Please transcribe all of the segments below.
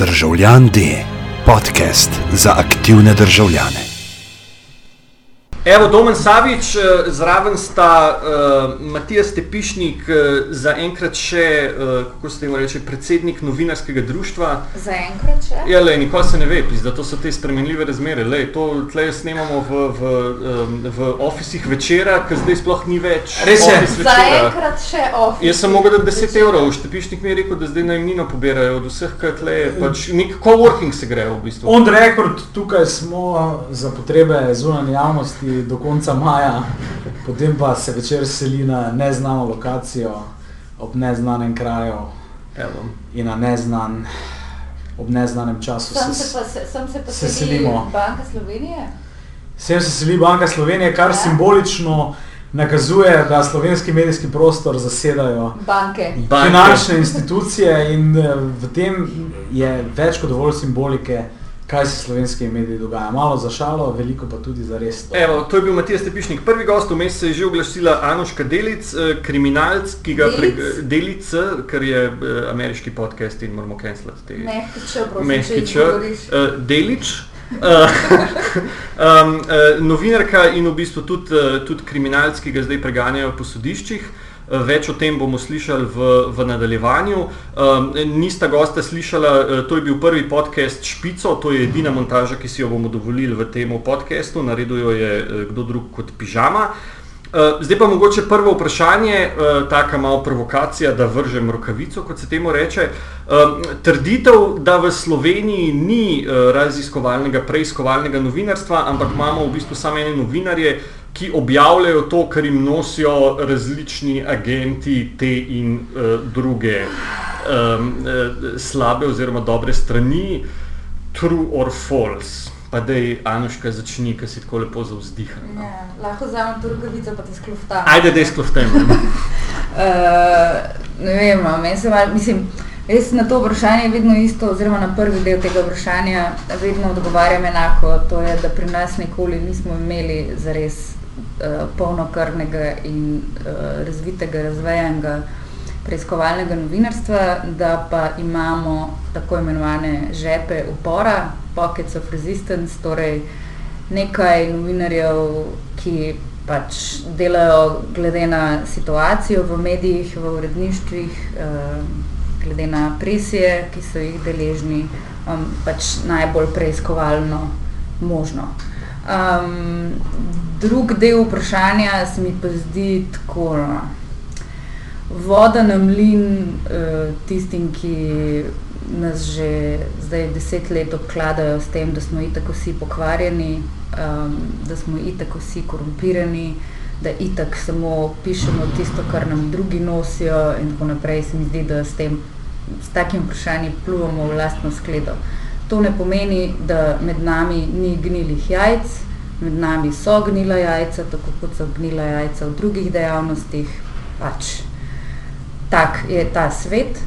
Državljan D, podcast za aktivne državljane. Evo, Domen Savič, eh, zraven sta uh, Matija Stepišnik, uh, zaenkrat še, uh, kako se temu reče, predsednik novinarskega društva. Zaenkrat še? Ja, le, nikoli se ne ve, da to so te spremenljive razmere. Lej, to tleh snemamo v, v, um, v ofisih večera, ker zdaj sploh ni več. Res je. Zaenkrat še ofis. Jaz sem mogel dati 10 evrov, Stepišnik mi je rekel, da zdaj najmnino pobirajo od vseh, kar tle, pač nek coworking se gre v bistvu. On record, tukaj smo za potrebe zunanje javnosti do konca maja, potem pa se večer seli na neznano lokacijo, ob neznanem kraju Evo. in na neznan, ob neznanem času. Sem se pa, se, sem se pa se seli selimo. Banka Slovenije. Sem se seli Banka Slovenije, kar Ja. simbolično nakazuje, da slovenski medijski prostor zasedajo Banke. Banke. finančne institucije in eh, v tem je več kot dovolj simbolike, kaj se slovenski mediji dogaja. Malo za šalo, veliko pa tudi za res. Evo, to je bil Matija Stepišnik, prvi gost, vmes se je že oglasila Anuška Delic, eh, kriminalc, ki ga Delic? Delic, ker je eh, ameriški podcast in moramo cancelati te Mehki č, prosim, mehki če č. izgovoriš. Uh, Delič. Um, novinarka in v bistvu tudi, tudi kriminalc, ki ga zdaj preganjajo po sodiščih. Uh, Več o tem bomo slišali v, v nadaljevanju. Um, nista gosta slišala, uh, to je bil prvi podcast Špico, to je edina montaža, ki si jo bomo dovolili v tem podkastu, naredil jo je uh, kdo drug kot pižama. Uh, zdaj pa mogoče prvo vprašanje, taka malo provokacija, da vržem rokavico, kot se temu reče. Trditev, da v Sloveniji ni raziskovalnega, preiskovalnega novinarstva, ampak imamo v bistvu samo ene novinarje, ki objavljajo to, kar jim nosijo različni agenti te in uh, druge um, uh, slabe oziroma dobre strani, true or false. Pa da je Anuška začni, ker si tako lepo zauzdihan. No. Ja, lahko vzamem to rokavico pa te skloftam. Ajde, da izkloftem. Uh, ne vem, meni se mal, mislim, jaz na to vprašanje vedno isto, oziroma na prvi del tega vprašanja vedno odgovarjam enako, to je, da pri nas nikoli nismo imeli zares polnokrvnega in uh, razvitega, razvejenega preiskovalnega novinarstva, da pa imamo tako imenovane žepe upora, pockets of resistance, torej nekaj novinarjev, ki pač delajo glede na situacijo v medijih, v uredništvih, eh, glede na presije, ki so jih deležni, um, pač najbolj preiskovalno možno. Um, drug del vprašanja se mi pa zdi tako. no, Voda na mlin uh, tistim, ki nas že zdaj deset let obkladajo s tem, da smo itak vsi pokvarjeni, um, da smo itak vsi korumpirani, da itak samo pišemo tisto, kar nam drugi nosijo in tako naprej, se mi zdi, da s tem, s takim vprašanjem pluvamo v lastno skledo. To ne pomeni, da med nami ni gnilih jajc, med nami so gnila jajca, tako kot so gnila jajca v drugih dejavnostih, pač tak je ta svet.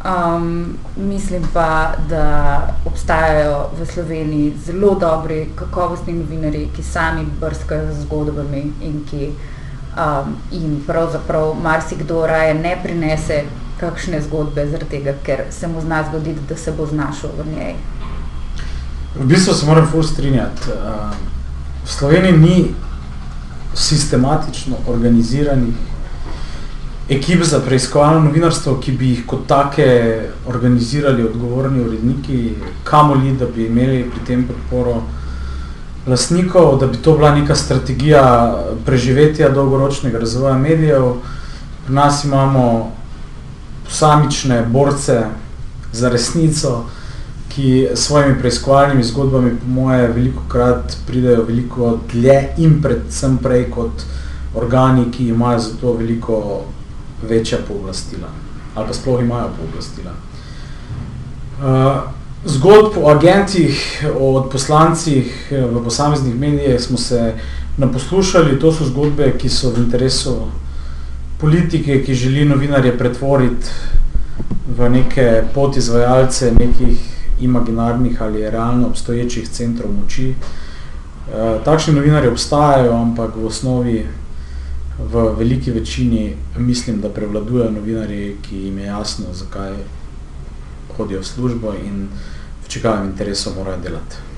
Um, mislim pa, da obstajajo v Sloveniji zelo dobri, kakovostni novinari, ki sami brskajo z zgodbami in ki um, jim pravzaprav marsikdo raje ne prinese kakšne zgodbe, zaradi tega, ker se mu zna zgoditi, da se bo znašel v njej. V bistvu se moram ful strinjati. Uh, v Sloveniji ni sistematično organiziranih ekip za preiskovalno novinarstvo, ki bi jih kot take organizirali odgovorni uredniki, kamoli, da bi imeli pri tem podporo lastnikov, da bi to bila neka strategija preživetja dolgoročnega razvoja medijev. Pri nas imamo posamične borce za resnico, ki s svojimi preiskovalnimi zgodbami, po moje, veliko krat pridejo veliko dlje in predvsem prej kot organi, ki imajo za to veliko večja pooblastila ali pa sploh imajo pooblastila. Uh, zgodb o agentih, o odposlancih eh, v posameznih medijih smo se naposlušali, to so zgodbe, ki so v interesu politike, ki želi novinarje pretvoriti v neke podizvajalce nekih imaginarnih ali realno obstoječih centrov moči. Uh, takšni novinarji obstajajo, ampak v osnovi v veliki večini mislim, da prevladujejo novinarji, ki jim je jasno, zakaj hodijo v službo in v čigavem interesu morajo delati.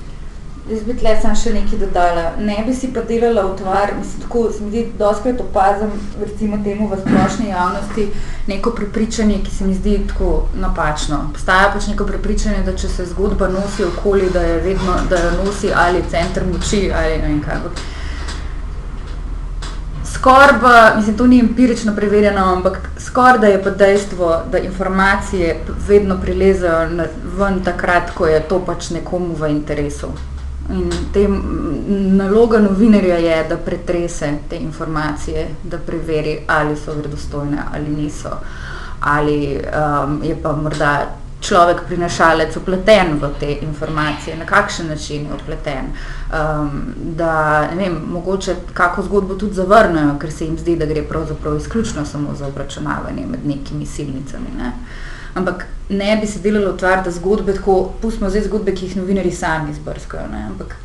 Jaz bi tle sem še nekaj dodala. Ne bi si pa delala utvar, mislim, tako se mi zdi, doskrat opazim, recimo temu v splošni javnosti, neko prepričanje, ki se mi zdi tako napačno. Obstaja pač neko prepričanje, da če se zgodba nosi okoli, da je vedno, da jo nosi ali center moči ali ne vem kaj. Skoraj, pa, mislim, to ni empirično preverjeno, ampak skoraj da je pa dejstvo, da informacije vedno prilezajo ven takrat, ko je to pač nekomu v interesu. In te, naloga novinarja je, da pretrese te informacije, da preveri, ali so vredostojne ali niso. Ali um, je pa morda človek prinašalec upleten v te informacije, na kakšen način je upleten. Um, da, vem, mogoče kako zgodbo tudi zavrnejo, ker se jim zdi, da gre pravzaprav izključno samo za obračunavanje med nekimi silnicami. Ne. Ampak ne bi se delalo tvar, da zgodbe tako, pustimo zdaj zgodbe, ki jih novinari sami izbrskajo, ne, ampak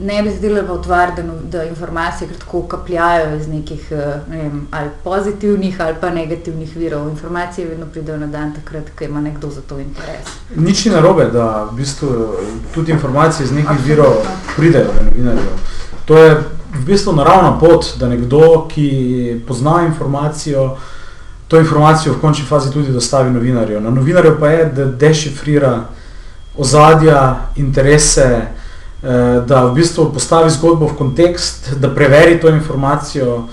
ne bi se delalo tvar, da, no, da informacije tako kapljajo iz nekih eh, ne vem, ali pozitivnih ali pa negativnih virov. Informacije vedno pridejo na dan takrat, ko ima nekdo za to interes. Nič ni narobe, da v bistvu tudi informacije iz nekih virov pridejo do novinarjev. To je v bistvu naravna pot, da nekdo, ki pozna informacijo, to informacijo v končni fazi tudi dostavi novinarju. Na novinarju pa je, da dešifrira ozadja, interese, eh, da v bistvu postavi zgodbo v kontekst, da preveri to informacijo,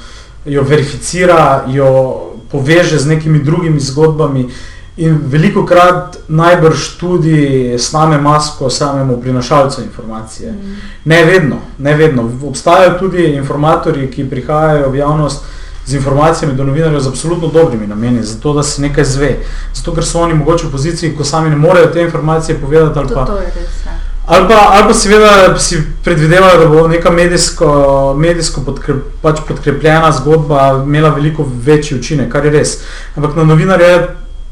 jo verificira, jo poveže z nekimi drugimi zgodbami in veliko krat najbrž tudi sname masko samemu prinašalcu informacije. Mm. Ne vedno, ne vedno. Obstajajo tudi informatorji, ki prihajajo v javnost, z informacijami do novinarjev z absolutno dobrimi nameni, zato da se nekaj zve. Zato, ker so oni mogoče v poziciji, ko sami ne morejo te informacije povedati. Ali pa, to, to res, ja. ali pa, ali pa seveda si predvidevajo, da bo neka medijsko, medijsko podkrep, pač podkrepljena zgodba imela veliko večji učinek, kar je res. Ampak na novinarje je,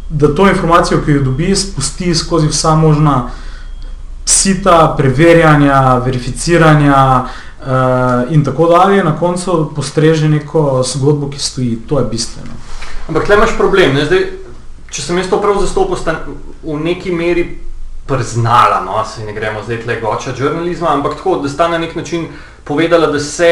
da to informacijo, ki jo dobi, spusti skozi vsa možna sita, preverjanja, verificiranja, uh, in tako dalje, na koncu postreže neko zgodbo, ki stoji. To je bistveno. Ampak tukaj imaš problem. Ne? Zdaj, če sem jaz to prav zastopil, sta v neki meri priznala, no, se ne gremo zdaj tle goča žurnalizma, ampak tako, da sta na nek način povedala, da se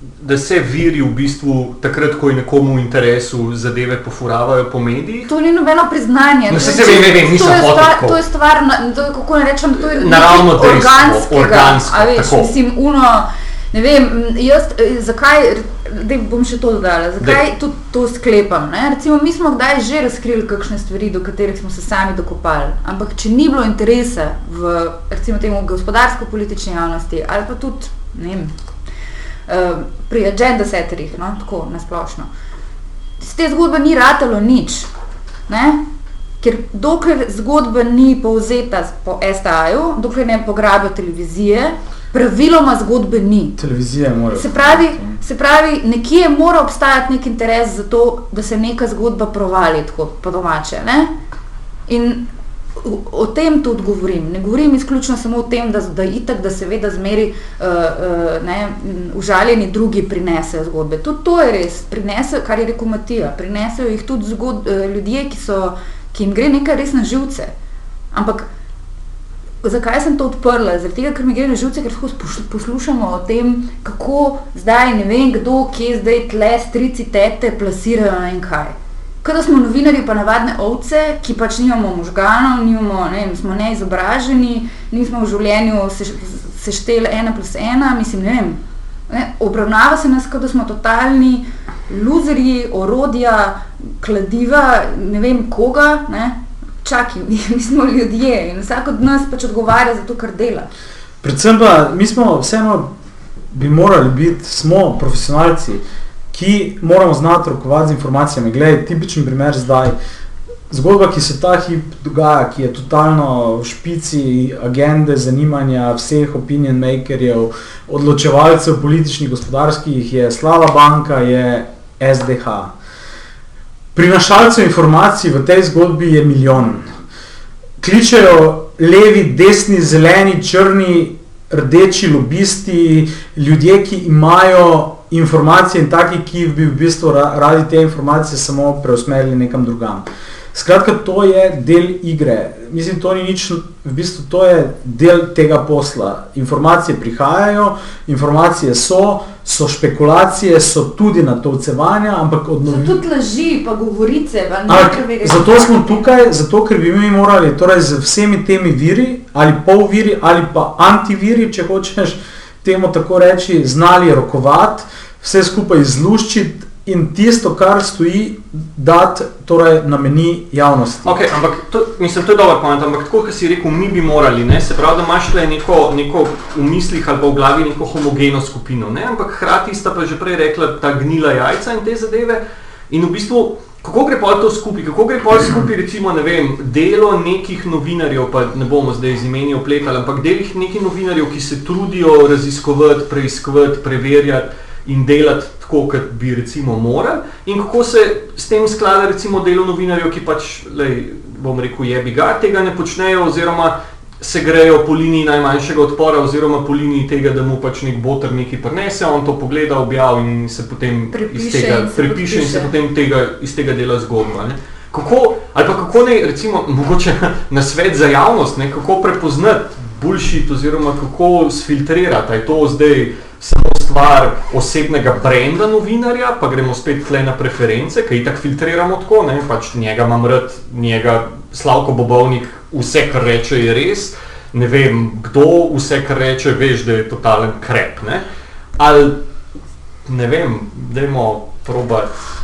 da se viri v bistvu takrat, ko je nekomu v interesu zadeve pofuravajo po medijih. To ni nobeno priznanje. No, se se vem, vem, nisem hotel. To je stvar, to je, kako ne rečem, to je naravno organsko. Organsko, a veš, tako. mislim, uno, ne vem, jaz, zakaj, da bom še to dodala, zakaj tudi to sklepam, ne? Recimo, mi smo kdaj že razkrili kakšne stvari, do katerih smo se sami dokopali, ampak če ni bilo interesa v, recimo temu, gospodarsko-politični javnosti ali pa tudi, ne vem, uh, pri agenda setterjih, no, tako nasplošno. Z te zgodbe ni ratalo nič, ne? ker dokler zgodba ni povzeta po STA-ju, dokler ne pograbijo televizije, praviloma zgodbe ni. Televizija mora. Se pravi, se pravi, nekje mora obstajati nek interes za to, da se neka zgodba provali, tako po domače. Ne? In o tem tudi govorim. Ne govorim izključno samo o tem, da, da itak, da seveda zmeri uh, uh, ne, užaljeni drugi prinesejo zgodbe. Tudi to je res, prinesejo, kar je rekel Matija, prinesejo jih tudi zgod, uh, ljudje, ki, so, ki jim gre nekaj res na živce. Ampak zakaj sem to odprla? Zaradi tega, ker mi gre na živce, ker poslušamo o tem, kako zdaj ne vem kdo, kje zdaj tle strici, tete plasirajo in kaj. Kot da smo novinari, pa navadne ovce, ki pač nimamo možganov, nimamo, ne, smo neizobraženi, nismo v življenju sešteli se ena plus ena, mislim, ne vem. Ne, obravnava se nas, kot da smo totalni luzerji, orodja, kladiva, ne vem koga. Ne. Čakaj, mi, mi smo ljudje in vsak od nas pač odgovarja za to, kar dela. Predvsem pa mi smo vseeno bi morali biti, smo profesionalci ki moramo znati rokovati z informacijami. Glej, tipičen primer zdaj. Zgodba, ki se ta hip dogaja, ki je totalno v špici agende, zanimanja vseh opinion makerjev, odločevalcev političnih, gospodarskih, je Slava banka, je SDH. Prinašalcev informacij v tej zgodbi je milijon. Kličejo levi, desni, zeleni, črni, rdeči lobisti, ljudje, ki imajo informacije in taki, ki bi v bistvu radi te informacije samo preusmerili nekam drugam. Skratka, to je del igre. Mislim, to ni nič, v bistvu to je del tega posla. Informacije prihajajo, informacije so, so špekulacije, so tudi natovcevanja, ampak od So novinarjev. tudi laži, pa govorice, pa Ampak nekaj zato smo tukaj, zato ker bi mi morali torej z vsemi temi viri, ali polviri, ali pa antiviri, če hočeš temu tako reči, znali rokovati, vse skupaj izluščiti in tisto, kar stoji, dati torej, na meni javnosti. Okay, ampak to, mislim, to je dober point, ampak tako, kot si rekel, mi bi morali, ne? se pravi, da imaš tukaj neko, neko v mislih ali v glavi neko homogeno skupino, ne? ampak hkrati sta pa že prej rekla ta gnila jajca in te zadeve in v bistvu, kako gre pol to skupaj, kako gre pol skupaj recimo, ne vem, delo nekih novinarjev, pa ne bomo zdaj z imeni opletali, ampak delih nekih novinarjev, ki se trudijo raziskovati, preiskovati, preverjati in delati tako, kot bi recimo morali, in kako se s tem sklada recimo delo novinarjev, ki pač, lej, bom rekel, jebi ga, tega ne počnejo oziroma se grejo po liniji najmanjšega odpora oziroma po liniji tega, da mu pač nek boter nekaj prinese, on to pogleda, objavi in se potem iz Prepiše tega in se prepiše in se podpiše. potem tega, iz tega dela zgodba. Ne? Kako, ali pa kako ne, recimo, mogoče na svet za javnost, ne, kako prepoznati bullshit oziroma kako sfiltrirati, je to zdaj samo stvar osebnega brenda novinarja, pa gremo spet tle na preference, ki jih tako filtriramo tako, ne, pač njega imam rad, njega Slavko Bobovnik, vse kar reče je res, ne vem kdo, vse kar reče, veš, da je totalen krep, ne, ali ne vem, dajmo probati.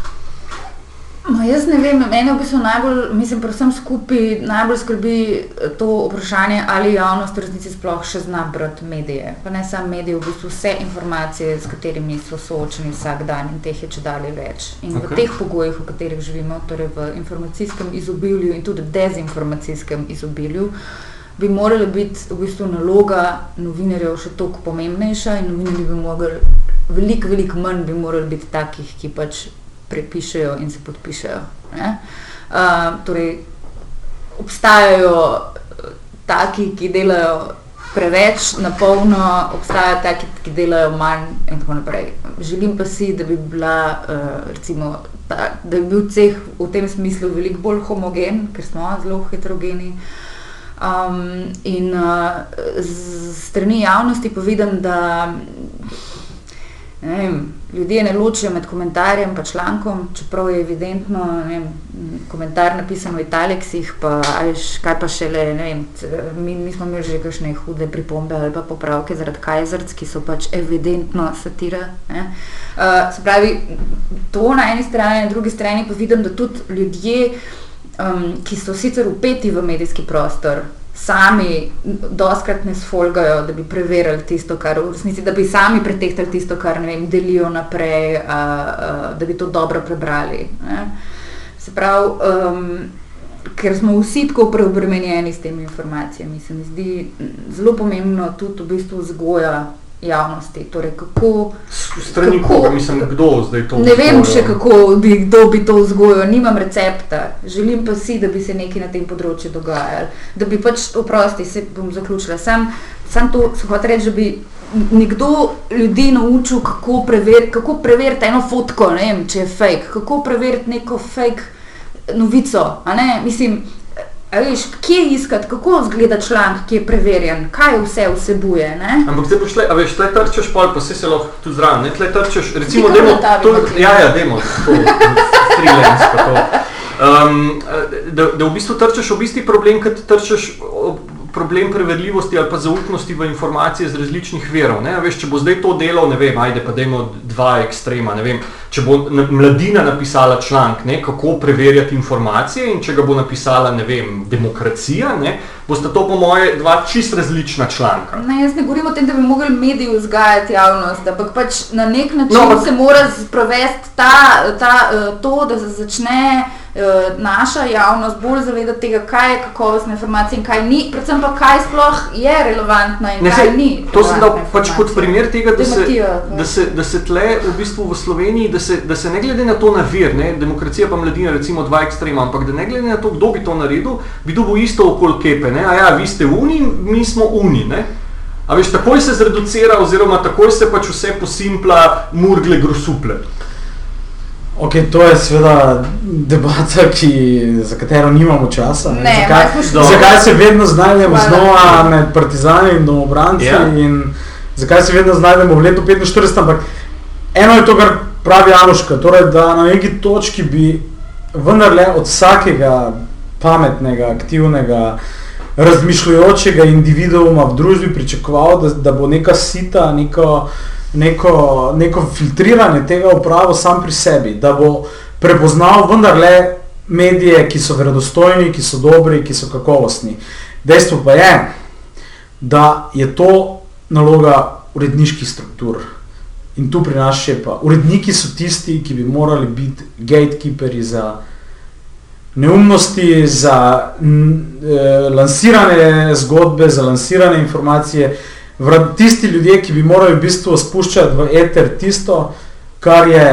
Ma, jaz ne vem, mene v bistvu najbolj, mislim, predvsem skupaj najbolj skrbi eh, to vprašanje, ali javnost v resnici sploh še zna brati medije. Pa ne samo medije, v bistvu vse informacije, s katerimi so soočeni vsak dan in teh je če dalje več. In Okej. v teh pogojih, v katerih živimo, torej v informacijskem izobilju in tudi dezinformacijskem izobilju, bi morala biti v bistvu naloga novinarjev še toliko pomembnejša in novinarji bi mogli, veliko, veliko manj bi morali biti takih, ki pač prepišejo in se podpišejo. Uh, torej, obstajajo eh, taki, ki delajo preveč na polno, obstajajo taki, ki delajo manj in tako naprej. Želim pa si, da bi bila, uh, recimo, ta, da bi bil ceh v tem smislu veliko bolj homogen, ker smo zelo heterogeni. Um, in uh, z strani javnosti pa vidim, da ne vem, ljudje ne ločijo med komentarjem in člankom, čeprav je evidentno, vem, komentar napisan v italiksih, pa a veš, kaj pa šele, ne vem, mi, mi smo imeli že kakšne hude pripombe ali pa popravke zaradi kajzrc, ki so pač evidentno satira. ne. Uh, se pravi, to na eni strani, na drugi strani pa vidim, da tudi ljudje, um, ki so sicer upeti v medijski prostor, sami doskrat ne sfolgajo, da bi preverili tisto, kar v resnici, da bi sami pretehtali tisto, kar vem, delijo naprej, a, a, da bi to dobro prebrali. Ne. Se pravi, um, ker smo vsi tako preobremenjeni s temi informacijami, se mi zdi zelo pomembno tudi v bistvu vzgoja javnosti. Torej, kako Strani Kako? koga, mislim, kdo zdaj to Ne vem še, kako bi, kdo bi to vzgojil, nimam recepta. Želim pa si, da bi se nekaj na tem področju dogajalo. Da bi pač, oprosti, se bom zaključila. Sam, sam to se hoče reči, da bi nekdo ljudi naučil, kako, prever, kako preveriti eno fotko, ne vem, če je fake, kako preveriti neko fake novico. Mislim, a veš, kje iskati, kako izgleda članek, ki je preverjen, kaj vse vsebuje. Ne? Ampak zdaj boš tle, a veš, tle trčeš pol, pa se se lahko tudi zraven, ne, tle trčeš, recimo, Ti kar demo, to, ja, ja, demo, to, freelance pa to. Um, da, da v bistvu trčeš ob isti problem, kot trčeš problem preverljivosti ali pa zaupnosti v informacije z različnih verov. Ne? Veš, če bo zdaj to delal, ne vem, ajde pa dajmo dva ekstrema, vem, če bo na- mladina napisala članek, ne, kako preverjati informacije in če ga bo napisala, ne vem, demokracija, ne, bosta to po moje dva čist različna članka. Ne, jaz ne govorim o tem, da bi mogli mediji vzgajati javnost, ampak pač na nek način No, ampak- se mora sprovesti ta, ta, eh, to, da se začne naša javnost bolj zavedati tega, kaj je kakovostna informacija in kaj ni, predvsem pa kaj sploh je relevantna in Ne, kaj saj, ni. to sem dal pač kot primer tega, da se, Demokratija, ja. da, se, da se tle v bistvu v Sloveniji, da se, da se ne glede na to na vir, ne, demokracija pa mladina, recimo dva ekstrema, ampak da ne glede na to, kdo bi to naredil, bi dobil isto okoli kepe. Ne, a ja, vi ste uni, mi smo uni. Ne. A veš, takoj se zreducira oziroma takoj se pač vse posimpla, murgle, grosuple. Okay, to je seveda debata, ki, za katero nimamo časa. Ne? Ne, zakaj, zakaj se vedno znajdemo Hvala. znova med partizani in domobranci Ja. in zakaj se vedno znajdemo v letu 45, ampak eno je to, kar pravi Anuška, torej, da na neki točki bi vendarle od vsakega pametnega, aktivnega, razmišljajočega individuuma v družbi pričakoval, da, da bo neka sita, neko, neko, neko filtriranje tega upravo sam pri sebi, da bo prepoznal vendarle medije, ki so verodostojni, ki so dobri, ki so kakovostni. Dejstvo pa je, da je to naloga uredniških struktur. In tu pri nas še pa. Uredniki so tisti, ki bi morali biti gatekeeperi za neumnosti, za n, eh, lansirane zgodbe, za lansirane informacije. Tisti ljudje, ki bi morali v bistvu spuščati v eter tisto, kar je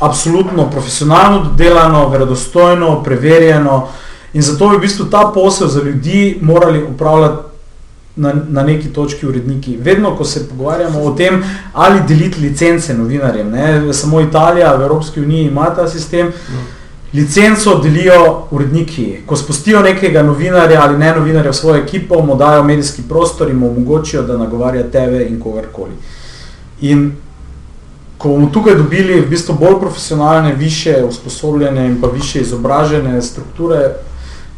absolutno profesionalno dodelano, verodostojno, preverjeno. In zato bi v bistvu ta posel za ljudi morali upravljati na, na neki točki uredniki. Vedno, ko se pogovarjamo o tem, ali deliti licence novinarjem, ne? samo Italija v Evropski uniji ima ta sistem, licenco delijo uredniki. Ko spustijo nekega novinarja ali ne novinarja v svojo ekipo, mu dajo medijski prostor in mu omogočijo, da nagovarja tebe in kogarkoli. In ko bomo tukaj dobili v bistvu bolj profesionalne, više usposobljene in pa više izobražene strukture,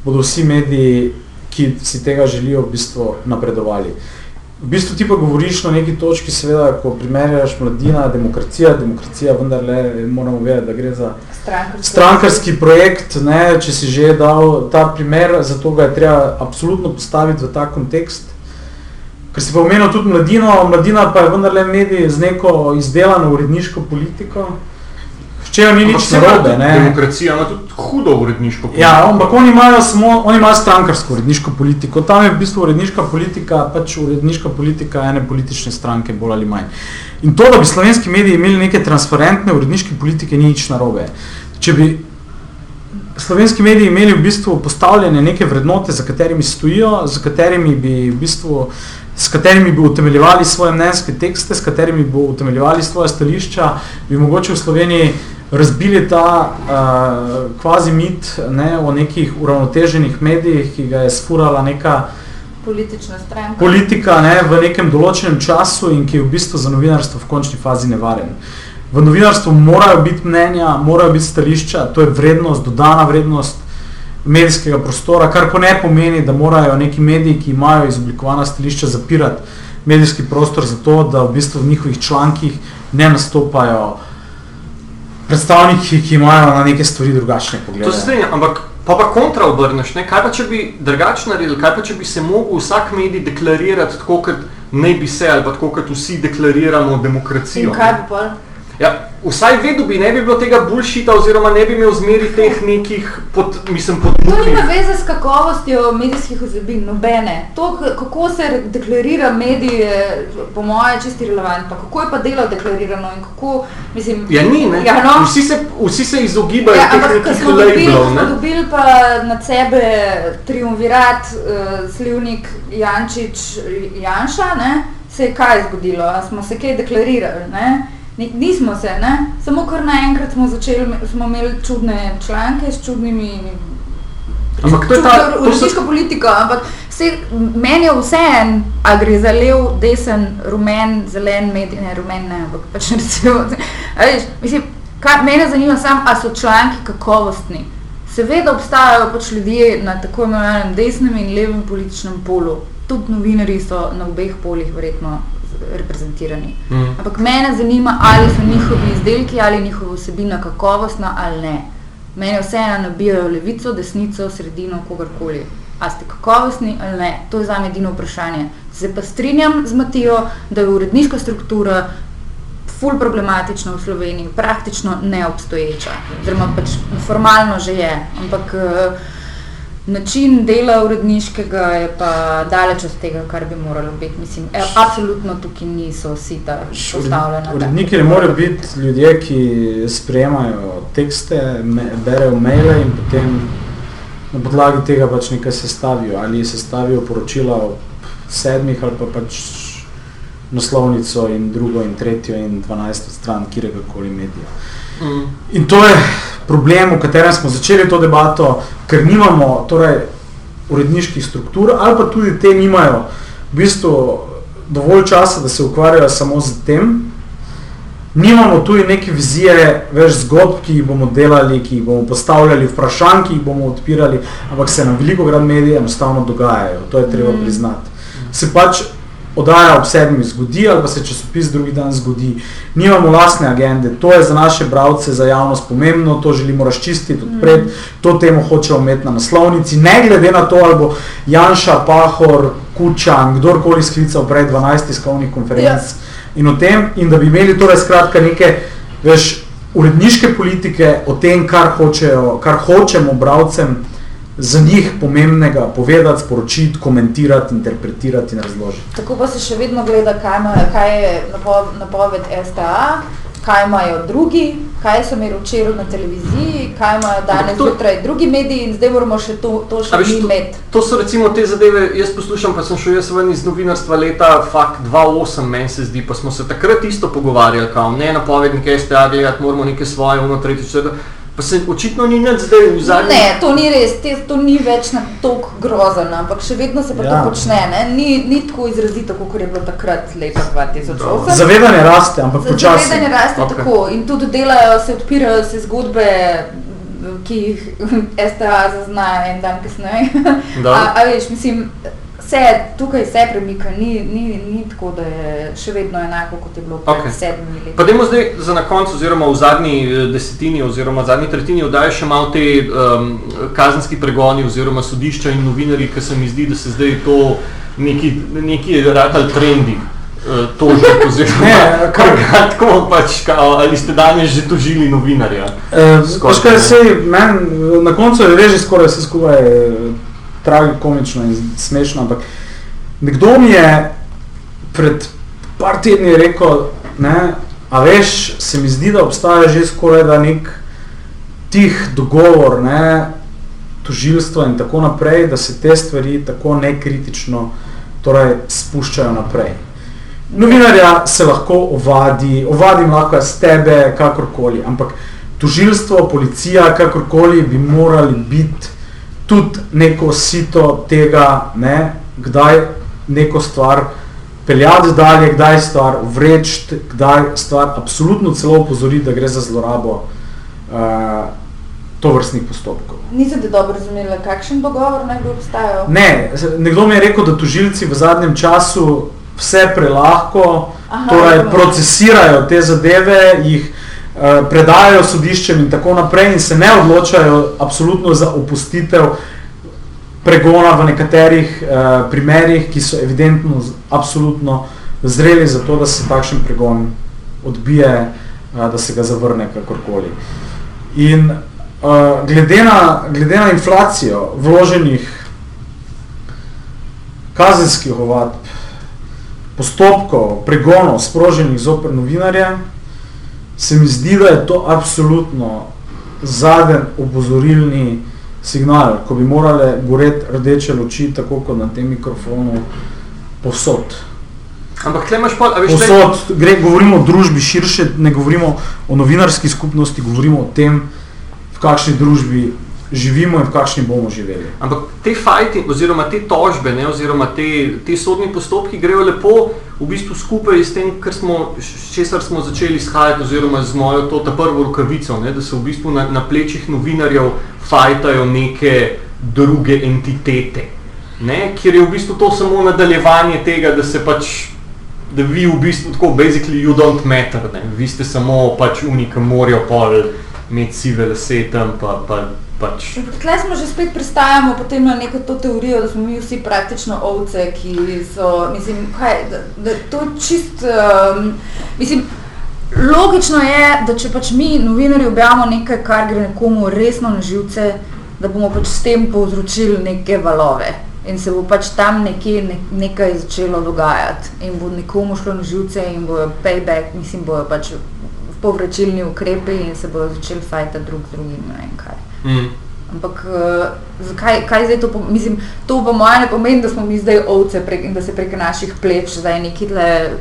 bodo vsi mediji, ki si tega želijo, v bistvu napredovali. V bistvu ti pa govoriš na neki točki, seveda, ko primerjaš mladina, demokracija, demokracija vendarle moramo vedeti, da gre za Strankarski. strankarski projekt, ne, če si že dal ta primer, zato ga je treba absolutno postaviti v ta kontekst. Ker si pa omenil tudi mladino, mladina pa je vendarle medij z neko izdelano uredniško politiko, v čem ni nič narobe. ne. Demokracija ima tudi hudo uredniško Ja, ampak oni imajo samo, oni imajo strankarsko uredniško politiko. Tam je v bistvu uredniška politika, pač uredniška politika ene politične stranke, bolj ali manj. In to, da bi slovenski mediji imeli neke transparentne uredniške politike, ni nič narobe. Če bi slovenski mediji imeli v bistvu postavljene neke vrednote, za katerimi stojijo, za katerimi bi v bistvu s katerimi bi utemeljevali svoje mnenjske tekste, s katerimi bi utemeljevali svoje stališča, bi mogoče v Sloveniji razbili ta uh, kvazi mit ne, o nekih uravnoteženih medijih, ki ga je sfurala neka Politična stranka. politika ne, v nekem določenem času in ki je v bistvu za novinarstvo v končni fazi nevaren. V novinarstvu morajo biti mnenja, morajo biti stališča, to je vrednost, dodana vrednost medijskega prostora, kar pa ne pomeni, da morajo neki mediji, ki imajo izoblikovana stališča, zapirati medijski prostor zato, da v bistvu v njihovih člankih ne nastopajo predstavniki, ki imajo na neke stvari drugačne poglede. To se strinjam, ampak pa pa kontra obrneš, ne? kaj pa če bi drugače naredili, kaj pa če bi se mogel vsak medij deklarirati tako, kot naj bi se, ali pa tako, kot vsi deklariramo demokracijo. In kaj bi pol? Ja, vsaj vedel bi, ne bi bilo tega bullshita oziroma ne bi imel zmeri teh nekih, pod, mislim, To nima veze s kakovostjo medijskih vsebin, nobene. To, kako se deklarira medij, je po moje čisti relevantno. Kako je pa delo deklarirano in kako, mislim... Ja, ni, ne? Ja, no. vsi, se, vsi se izogibajo Ja, teh ampak nekih smo dobili, labelov. smo ne. dobili pa na sebe triumvirat, uh, Slivnik, Jančič, Janša, ne, se je kaj zgodilo, A smo se kaj deklarirali, ne? Ni- Nismo se, ne? samo kar naenkrat smo začeli, smo imeli čudne članke s čudnimi Ampak to je ta, to so, politiko, ampak vse, meni je vseeno, a gre za lev, desen, rumen, zelen, medij, ne rumen, ne, ampak pač recimo, veš, mislim, kaj, mene zanima samo, a so članki kakovostni. Seveda obstajajo pač ljudje na tako imenovanem desnem in levem političnem polu. Tudi novinari so na obeh polih verjetno reprezentirani. Mm. Ampak mene zanima, ali so njihovi izdelki ali njihova vsebina kakovostna ali ne. Mene vseeno nabijajo levico, desnico, sredino, kogarkoli. A ste kakovostni ali ne? To je zame edino vprašanje. Se pa strinjam z Matijo, da je uredniška struktura ful problematična v Sloveniji, praktično neobstoječa. Oziroma pač formalno že je, ampak eh, način dela uredniškega je pa daleč od tega, kar bi moralo biti. Mislim, e, absolutno tukaj niso sita postavljena. Uredniki ne morejo biti ljudje, ki sprejemajo tekste, me, berejo maile in potem na podlagi tega pač nekaj sestavijo. Ali sestavijo poročila ob sedmih ali pa pač naslovnico in drugo in tretjo in dvanajsto stran kjerega koli medija. Mm. In to je problem, v katerem smo začeli to debato, ker nimamo torej, uredniških struktur, ali pa tudi te nimajo v bistvu dovolj časa, da se ukvarjajo samo z tem. Nimamo tudi neke vizije, več zgodb, ki jih bomo delali, ki jih bomo postavljali, vprašanj, ki jih bomo odpirali, ampak se nam veliko krat mediji enostavno dogajajo, to je treba priznati. Se pač oddaja ob sedmih zgodi ali pa se časopis drugi dan zgodi. Nimamo lastne agende, to je za naše bralce, za javnost pomembno, to želimo razčistiti, odpreti, to temo hočemo imeti na naslovnici, ne glede na to, ali bo Janša, Pahor, Kučan, kdorkoli sklical prej 12 tiskovnih konferenc Ja. in o tem, in da bi imeli torej skratka neke, veš, uredniške politike o tem, kar, hočejo, kar hočemo bralcem za njih pomembnega povedati, sporočiti, komentirati, interpretirati in razložiti. Tako pa se še vedno gleda, kaj, ima, kaj je napo- napoved STA, kaj imajo drugi, kaj so imeli včeraj na televiziji, kaj imajo danes zjutraj drugi mediji in zdaj moramo še to, to še veš, mi to, imeti. to so recimo te zadeve, jaz poslušam, pa sem šel jaz ven iz novinarstva leta fakt 2008, meni se zdi, pa smo se takrat isto pogovarjali, kao ne napovednike STA gledati, moramo neke svoje, ono, tretje, četrto, pa se očitno ni nič zdaj v zadnjem. Ne, to ni res, te, to ni več na toliko grozen, ampak še vedno se pa ja. To počne. Ne? Ni, ni tako izrazito, kot je bilo takrat leta 2008. Zavedanje raste, ampak počasi. Zavedanje raste okay. tako in tudi delajo, se odpirajo se zgodbe, ki jih STA zazna en dan kasneje. Da. a, a veš, mislim, vse tukaj se premika, ni, ni, ni tako, da je še vedno enako, kot je bilo pred okay. sedmimi leti. Pa dajmo zdaj za na koncu, oziroma v zadnji eh, desetini, oziroma v zadnji tretjini oddaje še malo te um, kazenski pregoni, oziroma sodišča in novinarji, ker se mi zdi, da se zdaj to neki, neki ratal trendi. eh, Tožnik, oziroma, kar ga tako pač, kao, ali ste danes že tožili novinarja? Uh, Skoraj, kaj, sej, men, na koncu je reži skoraj vse skupaj eh, tragikomično in smešno, ampak nekdo mi je pred par tedni rekel, ne, a veš, se mi zdi, da obstaja že skoraj da nek tih dogovor, ne, tožilstva in tako naprej, da se te stvari tako nekritično torej, spuščajo naprej. Novinarja se lahko ovadi, ovadim lahko jaz tebe, kakorkoli, ampak tožilstvo, policija, kakorkoli bi morali biti tudi neko sito tega, ne, kdaj neko stvar peljati dalje, kdaj stvar vreči, kdaj stvar absolutno celo opozoriti, da gre za zlorabo uh, tovrstnih postopkov. Nisem te dobro razumela, kakšen dogovor naj bi obstajal. Ne, nekdo mi je rekel, da tožilci v zadnjem času vse prelahko Aha, torej, procesirajo te zadeve, jih uh, predajajo sodiščem in tako naprej in se ne odločajo absolutno za opustitev pregona v nekaterih uh, primerih, ki so evidentno absolutno zreli za to, da se takšen pregon odbije, uh, da se ga zavrne kakorkoli. In uh, glede, na, glede na inflacijo vloženih kazenskih ovadb, postopkov, pregonov, sproženih zoper novinarje, se mi zdi, da je to absolutno zadnji opozorilni signal, ko bi morale goreti rdeče luči, tako kot na tem mikrofonu, posod. Ampak tle imaš pa, a veš, tle- Posod, gre, govorimo o družbi širše, ne govorimo o novinarski skupnosti, govorimo o tem, v kakšni družbi živimo in v kakšni bomo živeli. Ampak te fajti, oziroma te tožbe, ne, oziroma te, te sodni postopki grejo lepo v bistvu skupaj s tem, kar smo, česar smo začeli izhajati, oziroma z mojo to prvo rokavico, ne, da se v bistvu na, na plečih novinarjev fajtajo neke druge entitete. Ne, kjer je v bistvu to samo nadaljevanje tega, da se pač da vi v bistvu tako, basically you don't matter, ne? vi ste samo pač unika morajo pol imeti sive lase tam, pa, pa pač Tukaj smo že spet pristajamo potem na neko to teorijo, da smo mi vsi praktično ovce, ki so, mislim, kaj, da, da to je čist, um, mislim, logično je, da če pač mi novinarji objavimo nekaj, kar gre nekomu resno na živce, da bomo pač s tem povzročili neke valove in se bo pač tam nekje ne, nekaj začelo dogajati in bo nekomu šlo na živce in bo payback, mislim, bojo pač povračilni ukrepi in se bodo začeli fajtati drug z drugim, ne vem kaj. Mm. Ampak uh, zakaj, kaj zdaj to pomeni? Mislim, to po mojem ne pomeni, da smo mi zdaj ovce prek, in da se prek naših pleč zdaj neki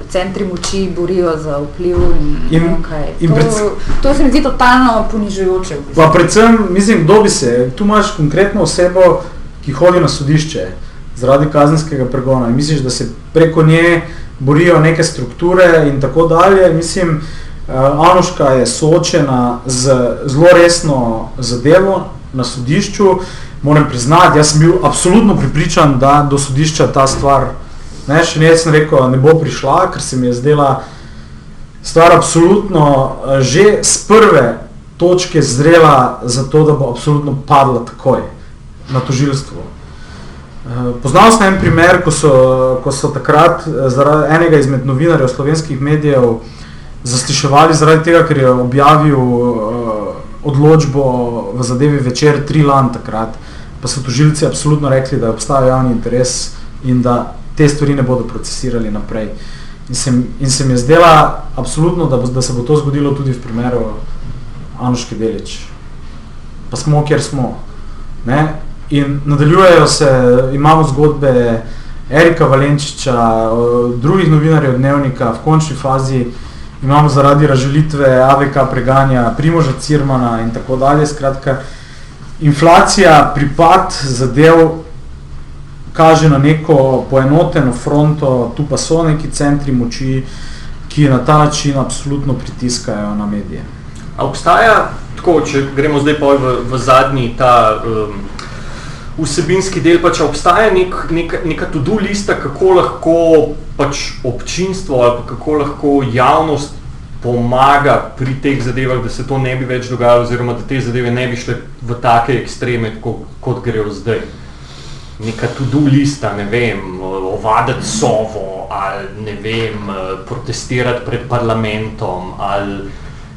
centri moči borijo za vpliv. In, In- vem kaj. in to, predvsem- to se mi zdi totalno ponižujoče. v bistvu. Pa predvsem, mislim, kdo bi se, tu imaš konkretno osebo, ki hodi na sodišče zaradi kazenskega pregona in misliš, da se preko nje borijo neke strukture in tako dalje. Mislim, uh, Anuška je soočena z zelo resno zadevo na sodišču. Moram priznati, jaz sem bil absolutno pripričan, da do sodišča ta stvar, ne, še ne sem rekel, ne bo prišla, ker se mi je zdela stvar absolutno eh, že z prve točke zrela za to, da bo absolutno padla takoj na tožilstvo. Eh, Poznal sem en primer, ko so, ko so takrat eh, zaradi enega izmed novinarjev slovenskih medijev zasliševali zaradi tega, ker je objavil uh, odločbo v zadevi večer Trilan takrat, pa so tožilci absolutno rekli, da obstaja javni interes in da te stvari ne bodo procesirali naprej. In se, in se mi je zdela absolutno, da, bo, da se bo to zgodilo tudi v primeru Anuške Delič. Pa smo, kjer smo. Ne? In nadaljujejo se, imamo zgodbe Erika Valenčiča, drugih novinarjev dnevnika, v končni fazi imamo zaradi razželitve AVK preganja Primoža Cirmana in tako dalje. Skratka, inflacija, pripad zadev kaže na neko poenoteno fronto, tu pa so neki centri moči, ki na ta način absolutno pritiskajo na medije. A obstaja, tako, če gremo zdaj pa v, v zadnji ta um, vsebinski del, pa če obstaja nek, nek, neka to-do lista, kako lahko pač občinstvo ali pa kako lahko javnost pomaga pri teh zadevah, da se to ne bi več dogajalo oziroma da te zadeve ne bi šle v take ekstreme, tako, kot grejo zdaj. Neka to-do lista, ne vem, ovaditi sovo ali ne vem, protestirati pred parlamentom ali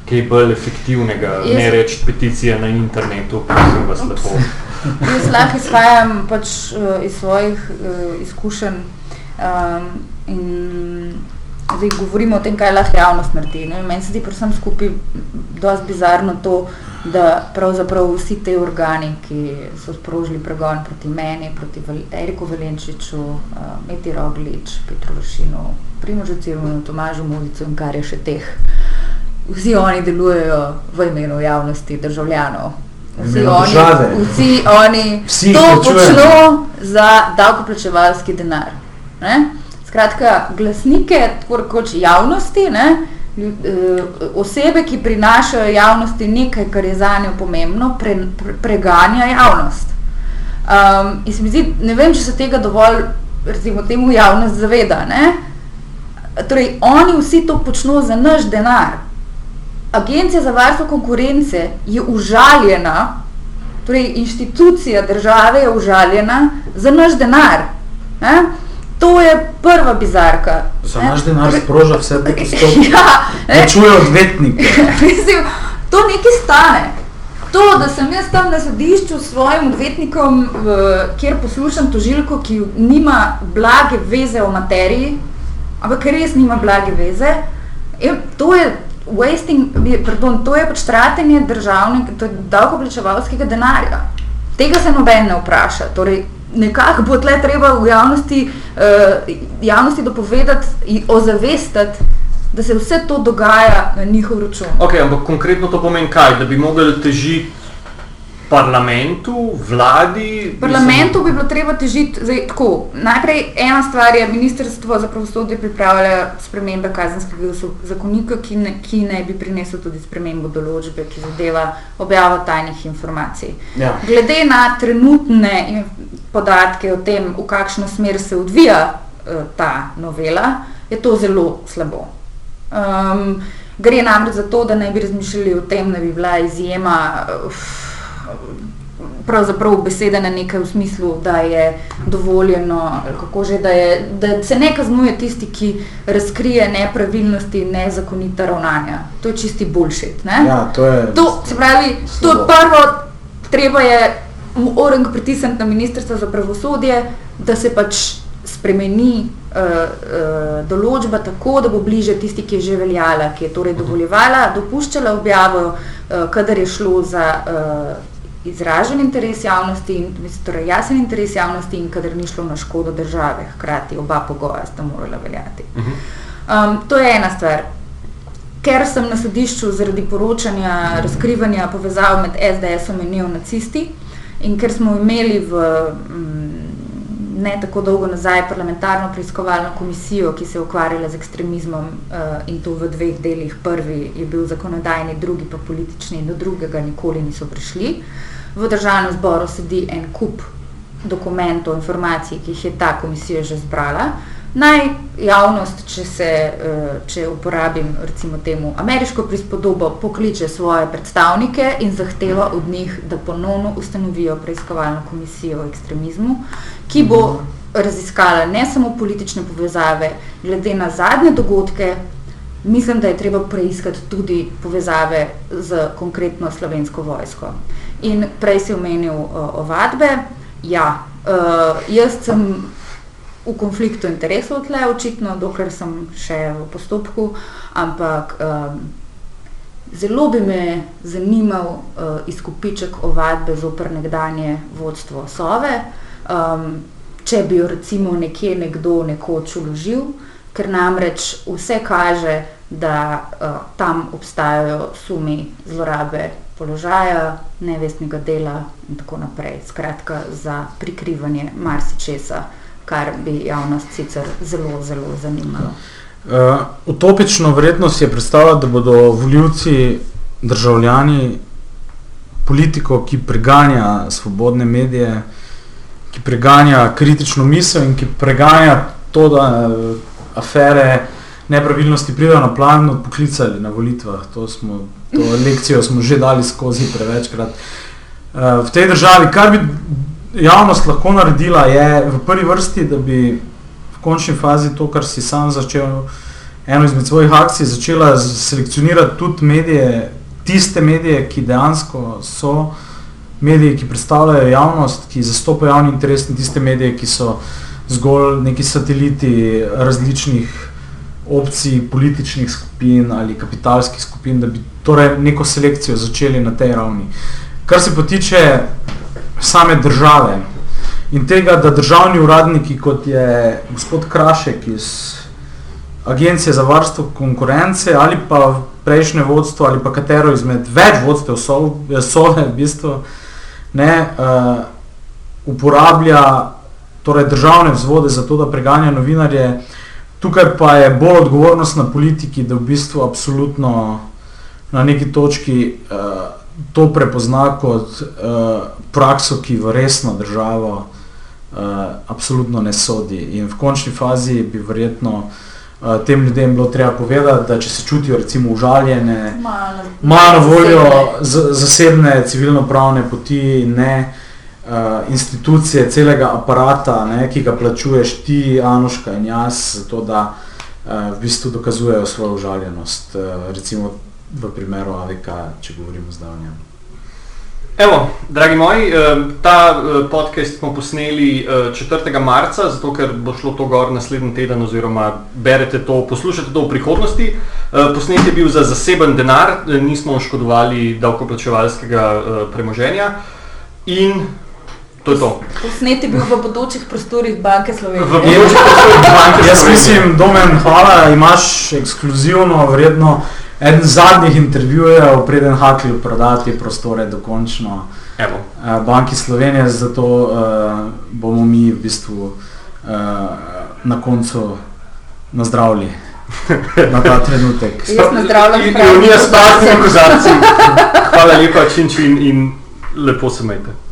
kaj bolj efektivnega, Jaz- ne reči peticije na internetu, prosim vas lepo. Jaz lahko izhajam pač uh, iz svojih uh, izkušenj um, in zdaj govorimo o tem, kaj lahko javnost naredi. Meni se zdi predvsem skupaj dosti bizarno to, da pravzaprav vsi te organi, ki so sprožili pregon proti meni, proti Eriku Valenčiču, uh, Meti Roglič, Petru Vršinu, Primožu Cirmanu, Tomažu Movicu in kar je še teh. Vsi oni delujejo v imenu javnosti, državljanov. Vsi imenu oni, države. vsi oni Vsi to počno za davkoplačevalski denar. Ne? Skratka, glasnike, tako rekoč javnosti, ne? eh, osebe, ki prinašajo javnosti nekaj, kar je za njo pomembno, pre, pre, preganja javnost. Um, in se mi zdi, ne vem, če se tega dovolj, recimo, temu javnost zaveda. Ne? Torej, oni vsi to počnejo za naš denar. Agencija za varstvo konkurence je užaljena, torej inštitucija države je užaljena za naš denar. Ne? To je prva bizarka. Za ne. naš denar Torej- sproža vse te postopke. Ja, ne, Plačuje odvetnike. Mislim, to nekaj stane. To, da sem jaz tam na sodišču s svojim odvetnikom, kjer poslušam tožilko, ki nima blage veze o materiji, ampak res nima blage veze, je, to je wasting, pardon, to je pač tratenje državnega, to je davkoplačevalskega denarja. Tega se noben ne vpraša. Torej, nekako bo tle treba v javnosti, uh, javnosti dopovedati ozavestiti, da se vse to dogaja na njihov račun. Ok, ampak konkretno to pomeni kaj? Da bi mogli težiti parlamentu, vladi? Parlamentu bi bilo treba težiti, zdaj, tako, najprej ena stvar je, ministrstvo za pravosodje pripravlja spremembe kazenskega zakonika, ki ne, ki ne bi prinesel tudi spremembo določbe, ki zadeva objavo tajnih informacij. Ja. Glede na trenutne podatke o tem, v kakšno smer se odvija uh, ta novela, je to zelo slabo. Um, gre namreč za to, da ne bi razmišljali o tem, da bi bila izjema uf, pravzaprav beseda na nekaj v smislu, da je dovoljeno, kako že, da, je, da se ne kaznuje tisti, ki razkrije nepravilnosti nezakonita ravnanja. To je čisti bullshit. Ne? Ja, to je. To se pravi, to je prvo, treba je orang pritisniti na ministrstvo za pravosodje, da se pač spremeni uh, uh, določba tako, da bo bliže tisti, ki je že veljala, ki je torej dovoljevala, dopuščala objavo, uh, kadar je šlo za uh, izražen interes javnosti, in, torej jasen interes javnosti in kadar ni šlo na škodo države, hkrati oba pogoja sta morala veljati. Um, to je ena stvar. Ker sem na sodišču zaradi poročanja, razkrivanja povezav med SDS-om in neonacisti in ker smo imeli v mm, ne tako dolgo nazaj parlamentarno preiskovalno komisijo, ki se je ukvarjala z ekstremizmom uh, in to v dveh delih. Prvi je bil zakonodajni, drugi pa politični do drugega nikoli niso prišli. V državnem zboru sedi en kup dokumentov, informacij, ki jih je ta komisija že zbrala. Naj javnost, če, se, če uporabim recimo temu ameriško prispodobo, pokliče svoje predstavnike in zahteva od njih, da ponovno ustanovijo preiskovalno komisijo o ekstremizmu, ki bo raziskala ne samo politične povezave, glede na zadnje dogodke, mislim, da je treba preiskati tudi povezave z konkretno slovensko vojsko. In prej si omenil ovadbe, ja, jaz sem v konfliktu interesov tle, očitno, dokler sem še v postopku, ampak um, zelo bi me zanimal uh, izkupiček ovadbe zoper nekdanje vodstvo Sove, um, če bi jo recimo nekje nekdo nekoč uložil, ker namreč vse kaže, da uh, tam obstajajo sumi zlorabe položaja, nevestnega dela in tako naprej. Skratka, za prikrivanje marsičesa kar bi javnost sicer zelo, zelo zanimalo. Uh, utopično vrednost je predstavljati, da bodo voljivci, državljani, politiko, ki preganja svobodne medije, ki preganja kritično misel in ki preganja to, da uh, afere nepravilnosti pridejo na plan, poklicali na volitvah. To, smo, to lekcijo smo že dali skozi prevečkrat. Uh, v tej državi, kar bi javnost lahko naredila, je v prvi vrsti, da bi v končni fazi to, kar si sam začel, eno izmed svojih akcij, začela selekcionirati tudi medije, tiste medije, ki dejansko so mediji, ki predstavljajo javnost, ki zastopajo javni interes in tiste medije, ki so zgolj neki sateliti različnih opcij, političnih skupin ali kapitalskih skupin, da bi torej neko selekcijo začeli na tej ravni. Kar se potiče same države in tega, da državni uradniki, kot je gospod Krašek iz Agencije za varstvo konkurence ali pa prejšnje vodstvo ali pa katero izmed več vodstev Sove v bistvu, ne, uh, uporablja torej državne vzvode za to, da preganja novinarje. Tukaj pa je bolj odgovornost na politiki, da v bistvu absolutno na neki točki uh, to prepozna kot uh, prakso, ki v resno državo uh, absolutno ne sodi. In v končni fazi bi verjetno uh, tem ljudem bilo treba povedati, da če se čutijo recimo užaljene, imajo na voljo zasebne civilno-pravne poti, ne uh, institucije celega aparata, ne, ki ga plačuješ ti, Anuška in jaz, zato da uh, v bistvu dokazujejo svojo užaljenost. Uh, recimo v primeru AVK, če govorimo zdaj o njem. Evo, dragi moji, ta podcast smo posneli 4. marca, zato ker bo šlo to gor naslednji teden, oziroma berete to, poslušate to v prihodnosti. Posnet je bil za zaseben denar, nismo oškodovali davkoplačevalskega premoženja in to je to. Posnet je bil v bodočih prostorih Banke Slovenije. V bodočih prostorih Banke Slovenije. Jaz mislim, Domen, hvala, imaš ekskluzivno, vredno eden zadnjih intervjujev, preden hakli prodati prostore dokončno Evo. Uh, Banki Slovenije, zato uh, bomo mi v bistvu uh, na koncu nazdravili na ta trenutek. Jaz nazdravljam in, in, in, in, in, Hvala lepa, čin čin in lepo se majte.